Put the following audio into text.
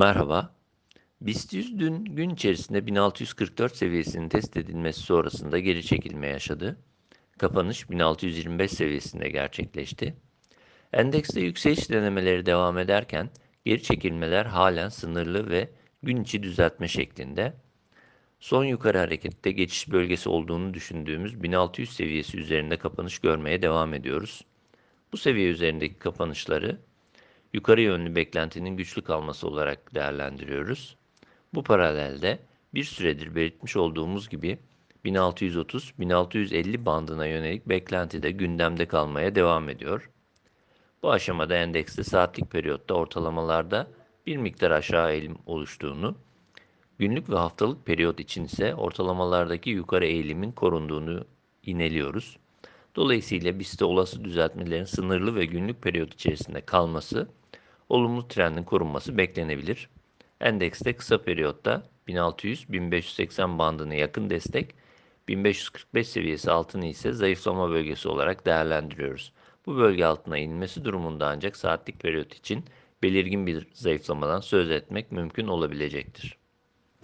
Merhaba. BIST 100 dün gün içerisinde 1644 seviyesinin test edilmesi sonrasında geri çekilme yaşadı. Kapanış 1625 seviyesinde gerçekleşti. Endekste yükseliş denemeleri devam ederken geri çekilmeler halen sınırlı ve gün içi düzeltme şeklinde. Son yukarı harekette geçiş bölgesi olduğunu düşündüğümüz 1600 seviyesi üzerinde kapanış görmeye devam ediyoruz. Bu seviye üzerindeki kapanışları yukarı yönlü beklentinin güçlü kalması olarak değerlendiriyoruz. Bu paralelde bir süredir belirtmiş olduğumuz gibi 1630-1650 bandına yönelik beklenti de gündemde kalmaya devam ediyor. Bu aşamada endekste saatlik periyotta ortalamalarda bir miktar aşağı eğilim oluştuğunu, günlük ve haftalık periyot için ise ortalamalardaki yukarı eğilimin korunduğunu ineliyoruz. Dolayısıyla BIST'te olası düzeltmelerin sınırlı ve günlük periyot içerisinde kalması olumlu trendin korunması beklenebilir. Endekste kısa periyotta 1600-1580 bandına yakın destek, 1545 seviyesi altını ise zayıflama bölgesi olarak değerlendiriyoruz. Bu bölge altına inmesi durumunda ancak saatlik periyot için belirgin bir zayıflamadan söz etmek mümkün olabilecektir.